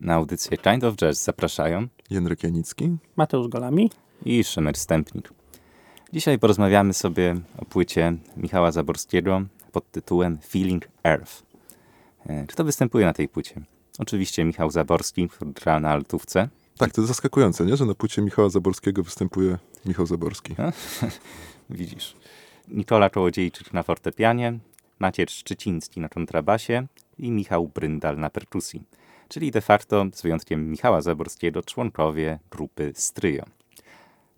Na audycję Kind of Jazz zapraszają Jędrek Janicki, Mateusz Golami i Szymer Stępnik. Dzisiaj porozmawiamy sobie o płycie Michała Zaborskiego pod tytułem Feeling Earth. E, Czy to występuje na tej płycie? Oczywiście Michał Zaborski, który gra na altówce. Tak, to jest zaskakujące, nie? że na płycie Michała Zaborskiego występuje Michał Zaborski. Widzisz. Nikola Czołodziejczyk na fortepianie, Maciej Szczyciński na kontrabasie i Michał Bryndal na perkusji. Czyli de facto, z wyjątkiem Michała Zaborskiego, członkowie grupy Stryjo.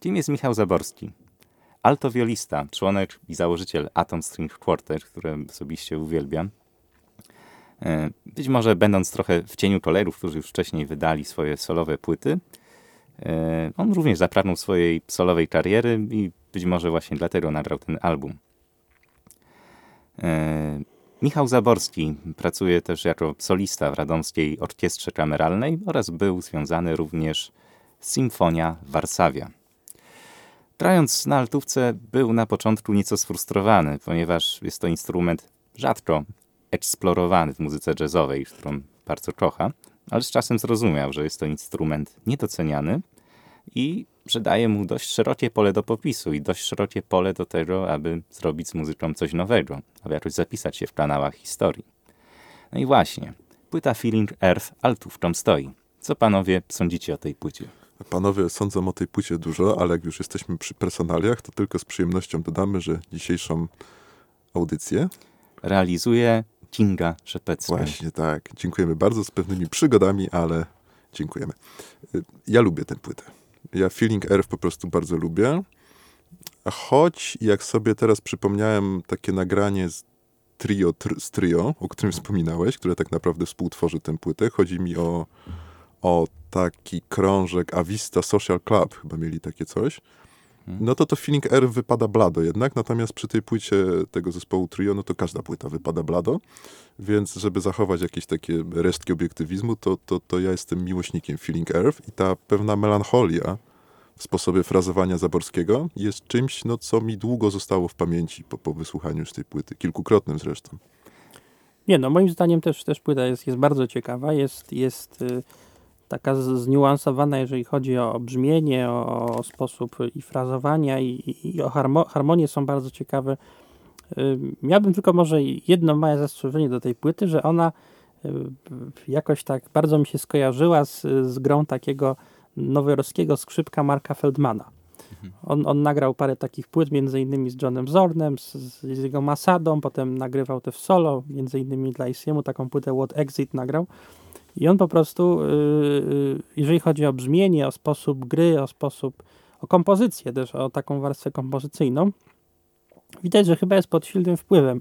Kim jest Michał Zaborski? Altowiolista, członek i założyciel Atom String Quartet, które osobiście uwielbiam. E, Być może będąc trochę w cieniu kolerów, którzy już wcześniej wydali swoje solowe płyty, e, on również zapragnął swojej solowej kariery i być może właśnie dlatego nagrał ten album. E, Michał Zaborski pracuje też jako solista w Radomskiej Orkiestrze Kameralnej oraz był związany również z Symfonia Warszawia. Grając na altówce był na początku nieco sfrustrowany, ponieważ jest to instrument rzadko eksplorowany w muzyce jazzowej, którą bardzo kocha, ale z czasem zrozumiał, że jest to instrument niedoceniany i że daje mu dość szerokie pole do popisu i dość szerokie pole do tego, aby zrobić z muzyką coś nowego, aby jakoś zapisać się w kanałach historii. No i właśnie, płyta Feeling Earth altówką stoi. Co panowie sądzicie o tej płycie? Panowie sądzą o tej płycie dużo, ale jak już jesteśmy przy personaliach, to tylko z przyjemnością dodamy, że dzisiejszą audycję Realizuje Kinga Szepecka. Właśnie tak. Dziękujemy bardzo z pewnymi przygodami, ale dziękujemy. Ja lubię tę płytę. Ja Feeling Earth po prostu bardzo lubię. Choć jak sobie teraz przypomniałem takie nagranie z trio, tr, z trio, o którym wspominałeś, które tak naprawdę współtworzy tę płytę. Chodzi mi o, o taki krążek Avista Social Club, chyba mieli takie coś. No to to Feeling Earth wypada blado jednak, natomiast przy tej płycie tego zespołu trio, no to każda płyta wypada blado, więc żeby zachować jakieś takie resztki obiektywizmu, to, to, to ja jestem miłośnikiem Feeling Earth i ta pewna melancholia w sposobie frazowania Zaborskiego jest czymś, no, co mi długo zostało w pamięci po, po wysłuchaniu już tej płyty, kilkukrotnym zresztą. Nie no, moim zdaniem też, też płyta jest, jest bardzo ciekawa, jest, jest y, taka zniuansowana, jeżeli chodzi o brzmienie, o, sposób i frazowania i, i, o harmo, harmonie są bardzo ciekawe. Miałbym tylko może jedno małe zastrzeżenie do tej płyty, że ona y, jakoś tak bardzo mi się skojarzyła z, z grą takiego nowojorskiego skrzypka Marka Feldmana. On, on nagrał parę takich płyt, między innymi z Johnem Zornem, z, z jego Masadą, potem nagrywał te w solo, między innymi dla ICM-u taką płytę What Exit nagrał. I on po prostu, yy, yy, jeżeli chodzi o brzmienie, o sposób gry, o sposób, o kompozycję też, o taką warstwę kompozycyjną, widać, że chyba jest pod silnym wpływem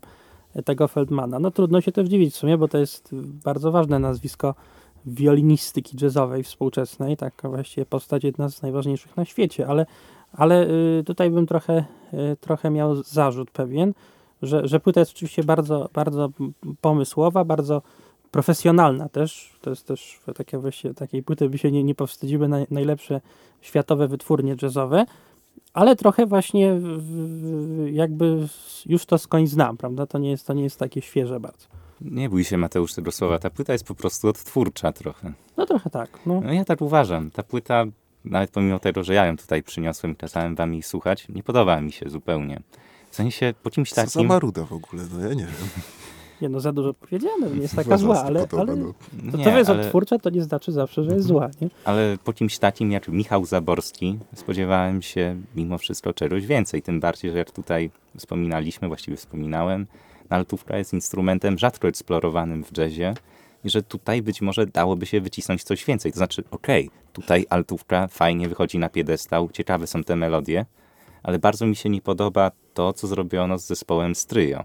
tego Feldmana. No trudno się też dziwić w sumie, bo to jest bardzo ważne nazwisko wiolinistyki jazzowej współczesnej, tak właściwie postać jedna z najważniejszych na świecie, ale, ale y, tutaj bym trochę, y, trochę miał zarzut pewien, że, że płyta jest oczywiście bardzo, bardzo pomysłowa, bardzo profesjonalna też. To jest też takie właściwie, takiej płyty by się nie, nie powstydziły naj, najlepsze światowe wytwórnie jazzowe, ale trochę właśnie w, jakby już to skądś znam, prawda? To nie jest, to nie jest takie świeże bardzo. Nie bój się Mateusz tego słowa, ta płyta jest po prostu odtwórcza trochę. No trochę tak. No. No ja tak uważam. Ta płyta, nawet pomimo tego, że ja ją tutaj przyniosłem i kazałem wam jej słuchać, nie podoba mi się zupełnie. W sensie po czymś Co za takim... maruda w ogóle, no ja nie wiem. Nie no, za dużo powiedziane, nie jest taka zła, ale, ale no. to, Nie, to jest ale- odtwórcza, to nie znaczy zawsze, że jest zła, nie? Ale po kimś takim jak Michał Zaborski spodziewałem się mimo wszystko czegoś więcej. Tym bardziej, że jak tutaj wspominaliśmy, właściwie wspominałem, altówka jest instrumentem rzadko eksplorowanym w jazzie i że tutaj być może dałoby się wycisnąć coś więcej. To znaczy, okej, tutaj altówka fajnie wychodzi na piedestał, ciekawe są te melodie, ale bardzo mi się nie podoba to, co zrobiono z zespołem Stryjo.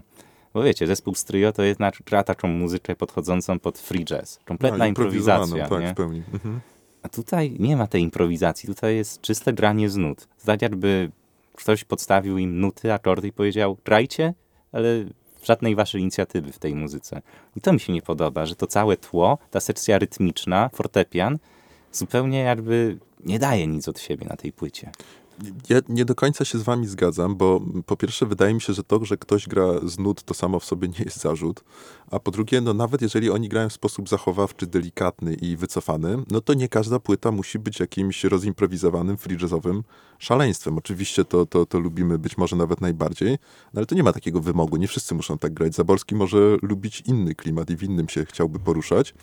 Bo wiecie, zespół Stryjo to jednak gra taką muzykę podchodzącą pod free jazz. Kompletna No, improwizacja. improwizowaną, nie? Tak, w pełni. Mhm. A tutaj nie ma tej improwizacji, tutaj jest czyste granie z nut. Tak jakby ktoś podstawił im nuty, akordy i powiedział grajcie, ale żadnej waszej inicjatywy w tej muzyce. I to mi się nie podoba, że to całe tło, ta sekcja rytmiczna, fortepian, zupełnie jakby nie daje nic od siebie na tej płycie. Ja nie do końca się z wami zgadzam, bo po pierwsze wydaje mi się, że to, że ktoś gra z nut, to samo w sobie nie jest zarzut. A po drugie, no nawet jeżeli oni grają w sposób zachowawczy, delikatny i wycofany, no to nie każda płyta musi być jakimś rozimprowizowanym, free jazzowym szaleństwem. Oczywiście to, to, to lubimy być może nawet najbardziej, no ale to nie ma takiego wymogu. Nie wszyscy muszą tak grać. Zaborski może lubić inny klimat i w innym się chciałby poruszać.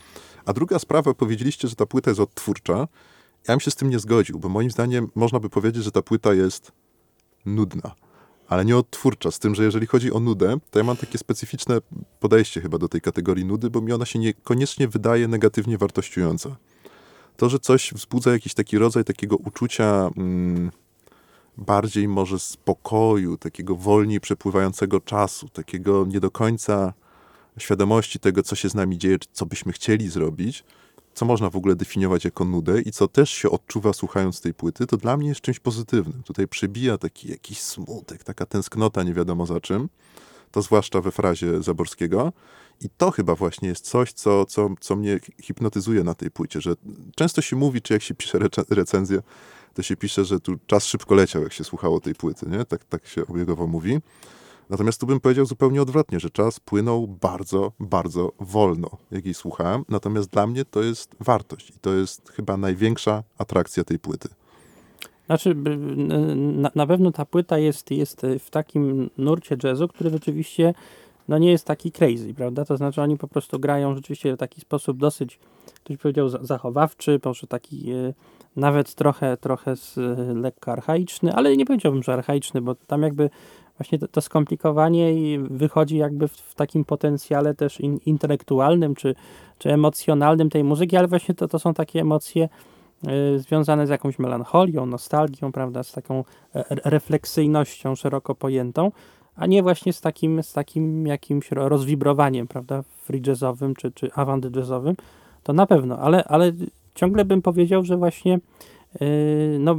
A druga sprawa, powiedzieliście, że ta płyta jest odtwórcza. Ja bym się z tym nie zgodził, bo moim zdaniem można by powiedzieć, że ta płyta jest nudna, ale nie odtwórcza. Z tym, że jeżeli chodzi o nudę, to ja mam takie specyficzne podejście chyba do tej kategorii nudy, bo mi ona się niekoniecznie wydaje negatywnie wartościująca. To, że coś wzbudza jakiś taki rodzaj takiego uczucia mm, bardziej może spokoju, takiego wolniej przepływającego czasu, takiego nie do końca świadomości tego, co się z nami dzieje, co byśmy chcieli zrobić, co można w ogóle definiować jako nudę i co też się odczuwa słuchając tej płyty, to dla mnie jest czymś pozytywnym. Tutaj przebija taki jakiś smutek, taka tęsknota nie wiadomo za czym, to zwłaszcza we frazie Zaborskiego. I to chyba właśnie jest coś, co, co, co mnie hipnotyzuje na tej płycie, że często się mówi, czy jak się pisze recenzję, to się pisze, że tu czas szybko leciał, jak się słuchało tej płyty, nie? Tak, tak się obiegowo mówi. Natomiast tu bym powiedział zupełnie odwrotnie, że czas płynął bardzo, bardzo wolno, jak jej słuchałem. Natomiast dla mnie to jest wartość i to jest chyba największa atrakcja tej płyty. Znaczy, na, pewno ta płyta jest, jest w takim nurcie jazzu, który rzeczywiście no nie jest taki crazy, prawda? To znaczy oni po prostu grają rzeczywiście w taki sposób dosyć, ktoś powiedział, zachowawczy, może taki e, nawet trochę, trochę z, lekko archaiczny, ale nie powiedziałbym, że archaiczny, bo tam jakby właśnie to, to skomplikowanie wychodzi jakby w, w takim potencjale też in, intelektualnym czy, czy emocjonalnym tej muzyki, ale właśnie to, to są takie emocje y, związane z jakąś melancholią, nostalgią, prawda, z taką e, refleksyjnością szeroko pojętą, a nie właśnie z takim, z takim jakimś rozwibrowaniem, prawda, free jazzowym czy, czy avant jazzowym, to na pewno, ale, ale ciągle bym powiedział, że właśnie no,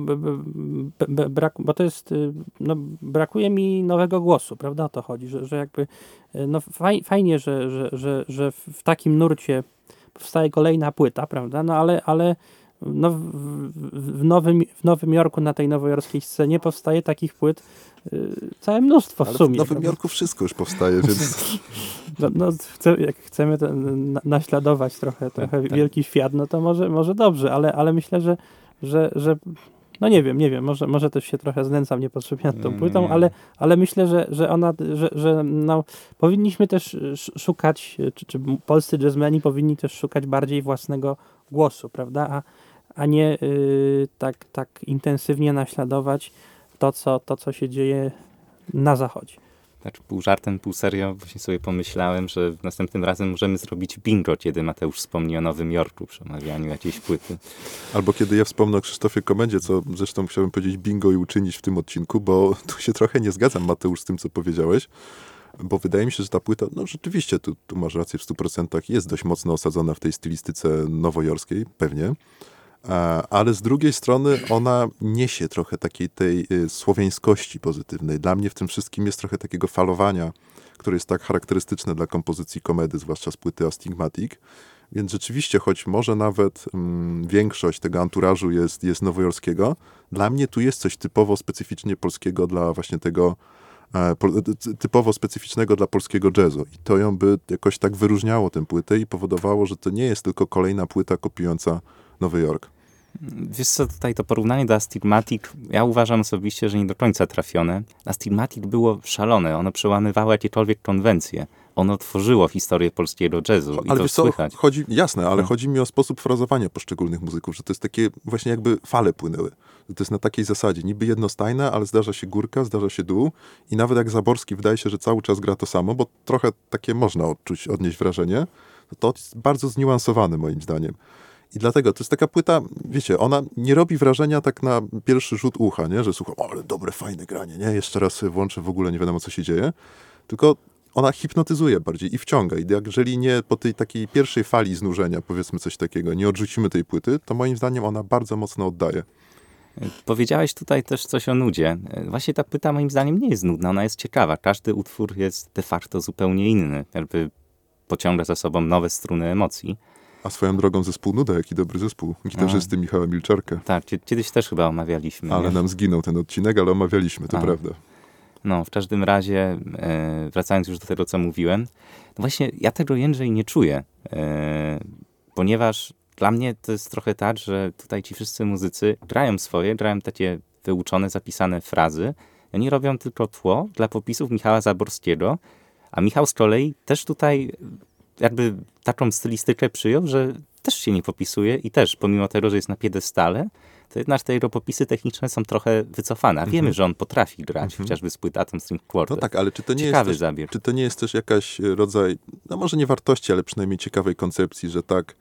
brak, bo to jest, yy, no, brakuje mi nowego głosu, prawda, o to chodzi, że, że jakby, yy, no faj, fajnie, że, że, że, że w takim nurcie powstaje kolejna płyta, prawda, no ale, ale no, w, w, Nowym, w Nowym Jorku, na tej nowojorskiej scenie powstaje takich płyt całe mnóstwo w ale sumie. w Nowym prawda? Jorku wszystko już powstaje, więc... No, no chce, jak chcemy na, naśladować trochę, trochę tak, tak. wielki świat, no to może, może dobrze, ale, ale myślę, że że, że no nie wiem, nie wiem, może, może też się trochę znęcam niepotrzebnie nad tą mm, płytą, ale, ale myślę, że, że ona, że, że no, powinniśmy też szukać, czy, czy polscy jazzmeni powinni też szukać bardziej własnego głosu, prawda, a, a nie y, tak, tak intensywnie naśladować to co, to, co się dzieje na zachodzie znaczy pół żartem, pół serio, właśnie sobie pomyślałem, że następnym razem możemy zrobić bingo, kiedy Mateusz wspomni o Nowym Jorku przy omawianiu jakiejś płyty. Albo kiedy ja wspomnę o Krzysztofie Komendzie, co zresztą chciałbym powiedzieć bingo i uczynić w tym odcinku, bo tu się trochę nie zgadzam, Mateusz, z tym, co powiedziałeś, bo wydaje mi się, że ta płyta, no rzeczywiście, tu, tu masz rację w 100%, jest dość mocno osadzona w tej stylistyce nowojorskiej, pewnie, ale z drugiej strony ona niesie trochę takiej tej y, słowiańskości pozytywnej. Dla mnie w tym wszystkim jest trochę takiego falowania, które jest tak charakterystyczne dla kompozycji komedy, zwłaszcza z płyty Astigmatic. Więc rzeczywiście, choć może nawet mm, większość tego anturażu jest, jest nowojorskiego, dla mnie tu jest coś typowo specyficznie polskiego dla właśnie tego, e, po, typowo specyficznego dla polskiego jazzu. I to ją by jakoś tak wyróżniało tę płytę i powodowało, że to nie jest tylko kolejna płyta kopiująca Nowy Jork. Wiesz co, tutaj to porównanie do Astigmatic, ja uważam osobiście, że nie do końca trafione. Astigmatic było szalone, ono przełamywało jakiekolwiek konwencje. Ono tworzyło historię polskiego jazzu i ale to słychać. Co, chodzi, jasne, ale no. chodzi mi o sposób frazowania poszczególnych muzyków, że to jest takie właśnie jakby fale płynęły. Że to jest na takiej zasadzie, niby jednostajne, ale zdarza się górka, zdarza się dół i nawet jak Zaborski wydaje się, że cały czas gra to samo, bo trochę takie można odczuć, odnieść wrażenie, to jest bardzo zniuansowane moim zdaniem. I dlatego to jest taka płyta, wiecie, ona nie robi wrażenia tak na pierwszy rzut ucha, nie? że słucham, ale dobre, fajne granie, nie? Jeszcze raz włączę, w ogóle nie wiadomo, co się dzieje. Tylko ona hipnotyzuje bardziej i wciąga. I jeżeli nie po tej takiej pierwszej fali znużenia, powiedzmy coś takiego, nie odrzucimy tej płyty, to moim zdaniem ona bardzo mocno oddaje. Powiedziałeś tutaj też coś o nudzie. Właśnie ta płyta moim zdaniem nie jest nudna, ona jest ciekawa. Każdy utwór jest de facto zupełnie inny. Jakby pociąga za sobą nowe struny emocji. A swoją drogą zespół Nuda, jaki dobry zespół. Gitarzysty Michała Milczarka. Tak, kiedyś też chyba omawialiśmy. Ale nam zginął ten odcinek, ale omawialiśmy, to A. prawda. No, w każdym razie, e, wracając już do tego, co mówiłem, no właśnie ja tego Jędrzej nie czuję, e, ponieważ dla mnie to jest trochę tak, że tutaj ci wszyscy muzycy grają swoje, grają takie wyuczone, zapisane frazy. Oni robią tylko tło dla popisów Michała Zaborskiego, a Michał z kolei też tutaj jakby taką stylistykę przyjął, że też się nie popisuje i też, pomimo tego, że jest na piedestale, to jednak te jego popisy techniczne są trochę wycofane. A wiemy, że on potrafi grać, chociażby z płytatą String Quartet. No tak, ale czy to nie Ciekawy jest też, zabieg. czy to nie jest też jakaś e, rodzaj, no może nie wartości, ale przynajmniej ciekawej koncepcji, że tak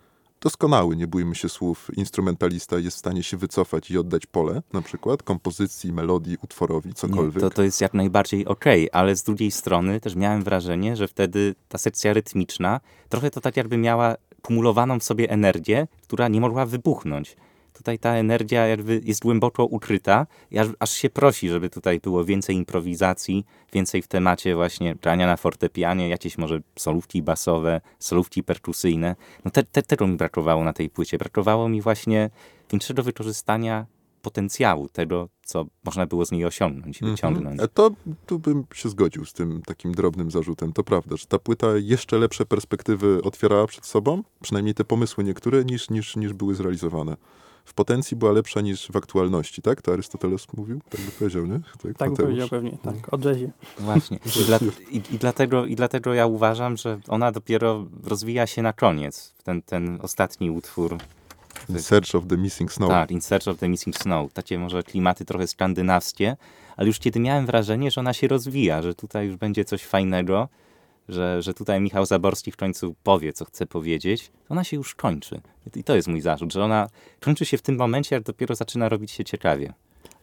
doskonały, nie bójmy się słów, instrumentalista jest w stanie się wycofać i oddać pole, na przykład kompozycji, melodii, utworowi, Nie, cokolwiek. to, to jest jak najbardziej okej, ale z drugiej strony też miałem wrażenie, że wtedy ta sekcja rytmiczna trochę to tak jakby miała kumulowaną w sobie energię, która nie mogła wybuchnąć. Tutaj ta energia jest głęboko ukryta i aż, aż się prosi, żeby tutaj było więcej improwizacji, więcej w temacie właśnie grania na fortepianie, jakieś może solówki basowe, solówki perkusyjne. No te, te, tego mi brakowało na tej płycie. Brakowało mi właśnie większego wykorzystania potencjału tego, co można było z niej osiągnąć, wyciągnąć. Mhm. E, To tu bym się zgodził z tym takim drobnym zarzutem. To prawda, że ta płyta jeszcze lepsze perspektywy otwierała przed sobą, przynajmniej te pomysły niektóre, niż, niż, niż były zrealizowane. W potencji była lepsza niż w aktualności, tak? To Arystoteles mówił? Tak by powiedział, nie? Tak by Mateusz. powiedział pewnie, tak, o jazzie. Właśnie. I, dla, i, i, dlatego, I dlatego ja uważam, że ona dopiero rozwija się na koniec. Ten, ten ostatni utwór. In Search of the Missing Snow. Tak, In Search of the Missing Snow. Takie może klimaty trochę skandynawskie, ale już kiedy miałem wrażenie, że ona się rozwija, że tutaj już będzie coś fajnego, że, że tutaj Michał Zaborski w końcu powie, co chce powiedzieć, ona się już kończy. I to jest mój zarzut, że ona kończy się w tym momencie, jak dopiero zaczyna robić się ciekawie.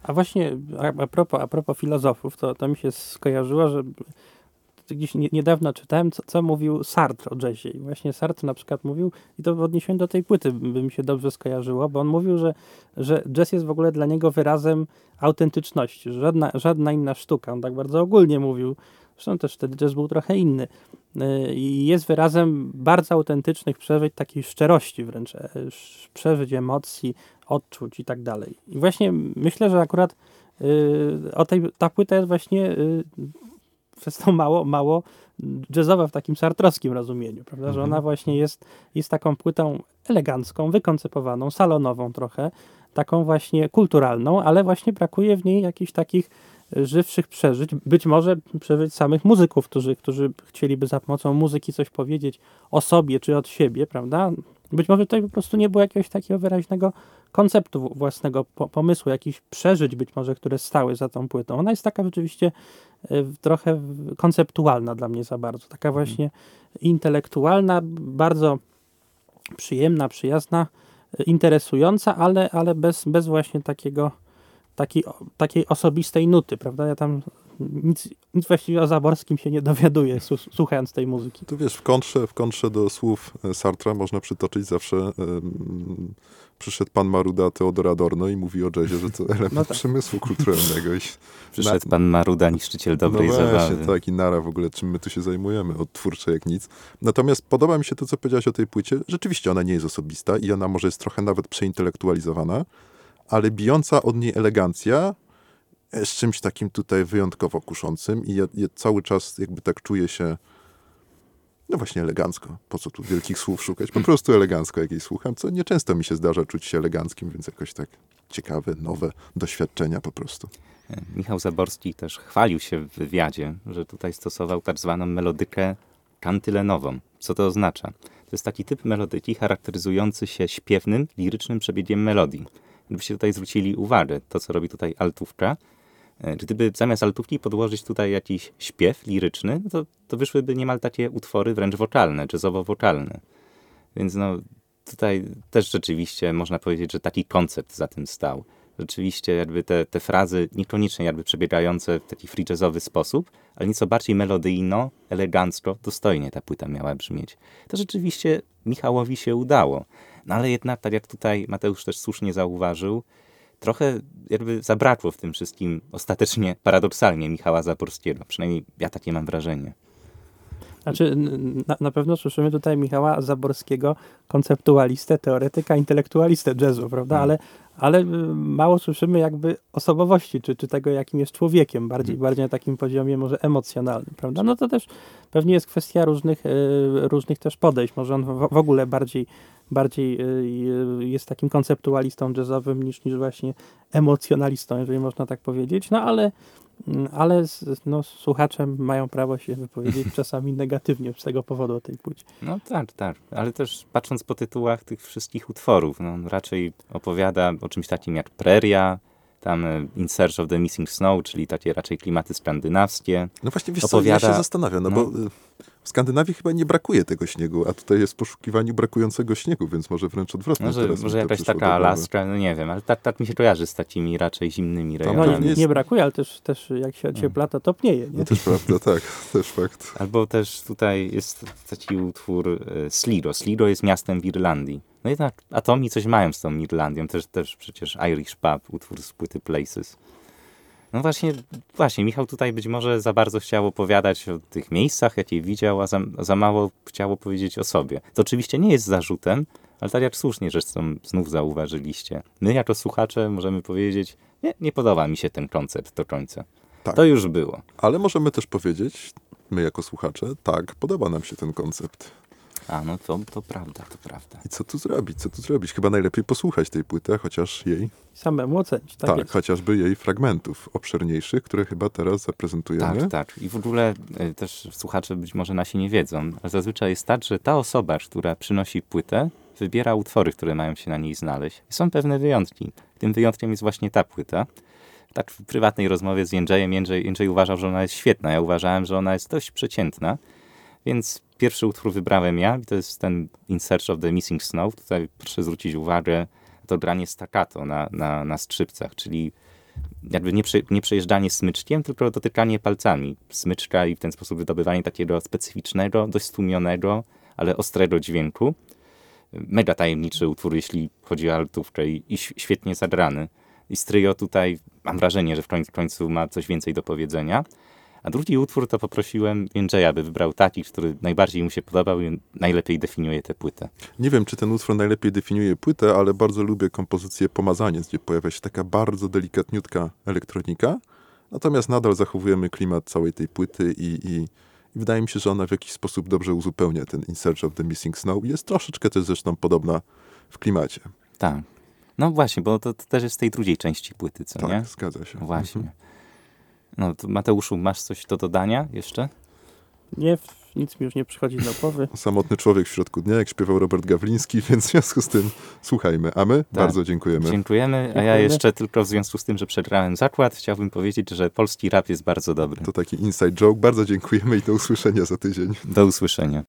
A właśnie a, a, propos, a propos filozofów, to, to mi się skojarzyło, że gdzieś nie, niedawno czytałem, co, co mówił Sartre o jazzie. I właśnie Sartre na przykład mówił, i to w odniesieniu do tej płyty by mi się dobrze skojarzyło, bo on mówił, że, że jazz jest w ogóle dla niego wyrazem autentyczności. Żadna, żadna inna sztuka. On tak bardzo ogólnie mówił. Zresztą też wtedy jazz był trochę inny. Yy, I jest wyrazem bardzo autentycznych przeżyć, takiej szczerości wręcz, e, przeżyć emocji, odczuć i tak dalej. I właśnie myślę, że akurat yy, o tej, ta płyta jest właśnie przez to mało, mało jazzowa w takim sartrowskim rozumieniu, prawda? Że ona właśnie jest, jest taką płytą elegancką, wykoncypowaną, salonową trochę, taką właśnie kulturalną, ale właśnie brakuje w niej jakichś takich żywszych przeżyć, być może przeżyć samych muzyków, którzy, którzy chcieliby za pomocą muzyki coś powiedzieć o sobie czy od siebie, prawda? Być może tutaj po prostu nie było jakiegoś takiego wyraźnego konceptu własnego po, pomysłu, jakichś przeżyć być może, które stały za tą płytą. Ona jest taka rzeczywiście y, trochę konceptualna dla mnie za bardzo. Taka właśnie intelektualna, bardzo przyjemna, przyjazna, y, interesująca, ale, ale bez, bez właśnie takiego takiej, takiej osobistej nuty, prawda? Ja tam nic, nic właściwie o Zaborskim się nie dowiaduję, su- słuchając tej muzyki. Tu wiesz, w kontrze, w kontrze do słów e, Sartra można przytoczyć zawsze em, przyszedł pan Maruda Teodora Adorno i mówi o jazzie, że to element No tak. przemysłu kulturalnego. I Przyszedł pan Maruda, niszczyciel dobrej no właśnie, zabawy. tak, i nara w ogóle, czym my tu się zajmujemy, od twórcze jak nic. Natomiast podoba mi się to, co powiedziałaś o tej płycie. Rzeczywiście ona nie jest osobista i ona może jest trochę nawet przeintelektualizowana, ale bijąca od niej elegancja jest czymś takim tutaj wyjątkowo kuszącym i ja, ja cały czas jakby tak czuję się no właśnie elegancko. Po co tu wielkich słów szukać? Po prostu elegancko jak jej słucham, co nieczęsto mi się zdarza czuć się eleganckim, więc jakoś tak ciekawe, nowe doświadczenia po prostu. Michał Zaborski też chwalił się w wywiadzie, że tutaj stosował tak zwaną melodykę kantylenową. Co to oznacza? To jest taki typ melodyki charakteryzujący się śpiewnym, lirycznym przebiegiem melodii. Gdybyście tutaj zwrócili uwagę, to co robi tutaj altówka, e, gdyby zamiast altówki podłożyć tutaj jakiś śpiew liryczny, no to, to wyszłyby niemal takie utwory wręcz wokalne, jazzowo-wokalne. Więc no, tutaj też rzeczywiście można powiedzieć, że taki koncept za tym stał. Rzeczywiście jakby te, te frazy niekoniecznie jakby przebiegające w taki free jazzowy sposób, ale nieco bardziej melodyjno, elegancko, dostojnie ta płyta miała brzmieć. To rzeczywiście Michałowi się udało. No ale jednak, tak jak tutaj Mateusz też słusznie zauważył, trochę jakby zabrakło w tym wszystkim ostatecznie, paradoksalnie Michała Zaborskiego. Przynajmniej ja takie mam wrażenie. Znaczy, na, na pewno słyszymy tutaj Michała Zaborskiego, konceptualistę, teoretyka, intelektualistę jazzu, prawda? Hmm. Ale, ale y, mało słyszymy jakby osobowości, czy, czy tego, jakim jest człowiekiem, bardziej, bardziej na takim poziomie może emocjonalnym, prawda? No to też pewnie jest kwestia różnych, y, różnych też podejść. Może on w, w ogóle bardziej, bardziej y, jest takim konceptualistą jazzowym niż, niż właśnie emocjonalistą, jeżeli można tak powiedzieć. No ale Mm, ale no, słuchacze mają prawo się wypowiedzieć czasami negatywnie z tego powodu o tej płci. No tak, tak, ale też patrząc po tytułach tych wszystkich utworów, no, raczej opowiada o czymś takim jak Preria, tam e, In Search of the Missing Snow, czyli takie raczej klimaty skandynawskie. No właśnie, wiesz opowiada, co, ja się zastanawiam, no, no, bo y, w Skandynawii chyba nie brakuje tego śniegu, a tutaj jest poszukiwaniu brakującego śniegu, więc może wręcz odwrotnie. Może, może jakaś taka Alaska, no nie wiem, ale tak, tak mi się kojarzy z takimi raczej zimnymi rejonami. No, nie, nie brakuje, ale też, też jak się ociepla, to topnieje. Nie? No też prawda, tak, też fakt. Albo też tutaj jest taki utwór e, Sligo. Sligo jest miastem w Irlandii. No jednak Atomi coś mają z tą Irlandią, też, też przecież Irish Pub, utwór z płyty Places. No właśnie, właśnie, Michał tutaj być może za bardzo chciał opowiadać o tych miejscach, jakie widział, a za, za mało chciał powiedzieć o sobie. To oczywiście nie jest zarzutem, ale tak jak słusznie zresztą znów zauważyliście. My jako słuchacze możemy powiedzieć, nie, nie podoba mi się ten koncept do końca. Tak. To już było. Ale możemy też powiedzieć, my jako słuchacze, tak, podoba nam się ten koncept. A, no to, to prawda, to prawda. I co tu zrobić? Co tu zrobić? Chyba najlepiej posłuchać tej płyty, chociaż jej... Samemu ocenić, tak Tak, chociażby jej fragmentów obszerniejszych, które chyba teraz zaprezentujemy. Tak, tak. I w ogóle y, też słuchacze być może nasi nie wiedzą, ale zazwyczaj jest tak, że ta osoba, która przynosi płytę, wybiera utwory, które mają się na niej znaleźć. Są pewne wyjątki. Tym wyjątkiem jest właśnie ta płyta. Tak w prywatnej rozmowie z Jędrzejem, Jędrzej, Jędrzej uważał, że ona jest świetna. Ja uważałem, że ona jest dość przeciętna. Więc pierwszy utwór wybrałem ja i to jest ten In Search of the Missing Snow. Tutaj proszę zwrócić uwagę to granie staccato na, na, na skrzypcach, czyli jakby nie, prze, nie przejeżdżanie smyczkiem, tylko dotykanie palcami smyczka i w ten sposób wydobywanie takiego specyficznego, dość stłumionego, ale ostrego dźwięku. Mega tajemniczy utwór, jeśli chodzi o altówkę i, i świetnie zagrany. I stryjo tutaj mam wrażenie, że w końcu, w końcu ma coś więcej do powiedzenia. A drugi utwór to poprosiłem Jędrzeja, aby wybrał taki, który najbardziej mu się podobał i najlepiej definiuje tę płytę. Nie wiem, czy ten utwór najlepiej definiuje płytę, ale bardzo lubię kompozycję Pomazaniec, gdzie pojawia się taka bardzo delikatniutka elektronika. Natomiast nadal zachowujemy klimat całej tej płyty i, i, i wydaje mi się, że ona w jakiś sposób dobrze uzupełnia ten In Search of the Missing Snow. Jest troszeczkę też zresztą podobna w klimacie. Tak. No właśnie, bo to, to też jest z tej drugiej części płyty, co tak, nie? Tak, zgadza się. Właśnie. Mhm. No, Mateuszu, masz coś do dodania jeszcze? Nie, nic mi już nie przychodzi do głowy. Samotny człowiek w środku dnia, jak śpiewał Robert Gawliński, więc w związku z tym słuchajmy. A my tak. bardzo dziękujemy. Dziękujemy, a dziękujemy. ja jeszcze tylko w związku z tym, że przegrałem zakład, chciałbym powiedzieć, że polski rap jest bardzo dobry. To taki inside joke. Bardzo dziękujemy i do usłyszenia za tydzień. Do usłyszenia.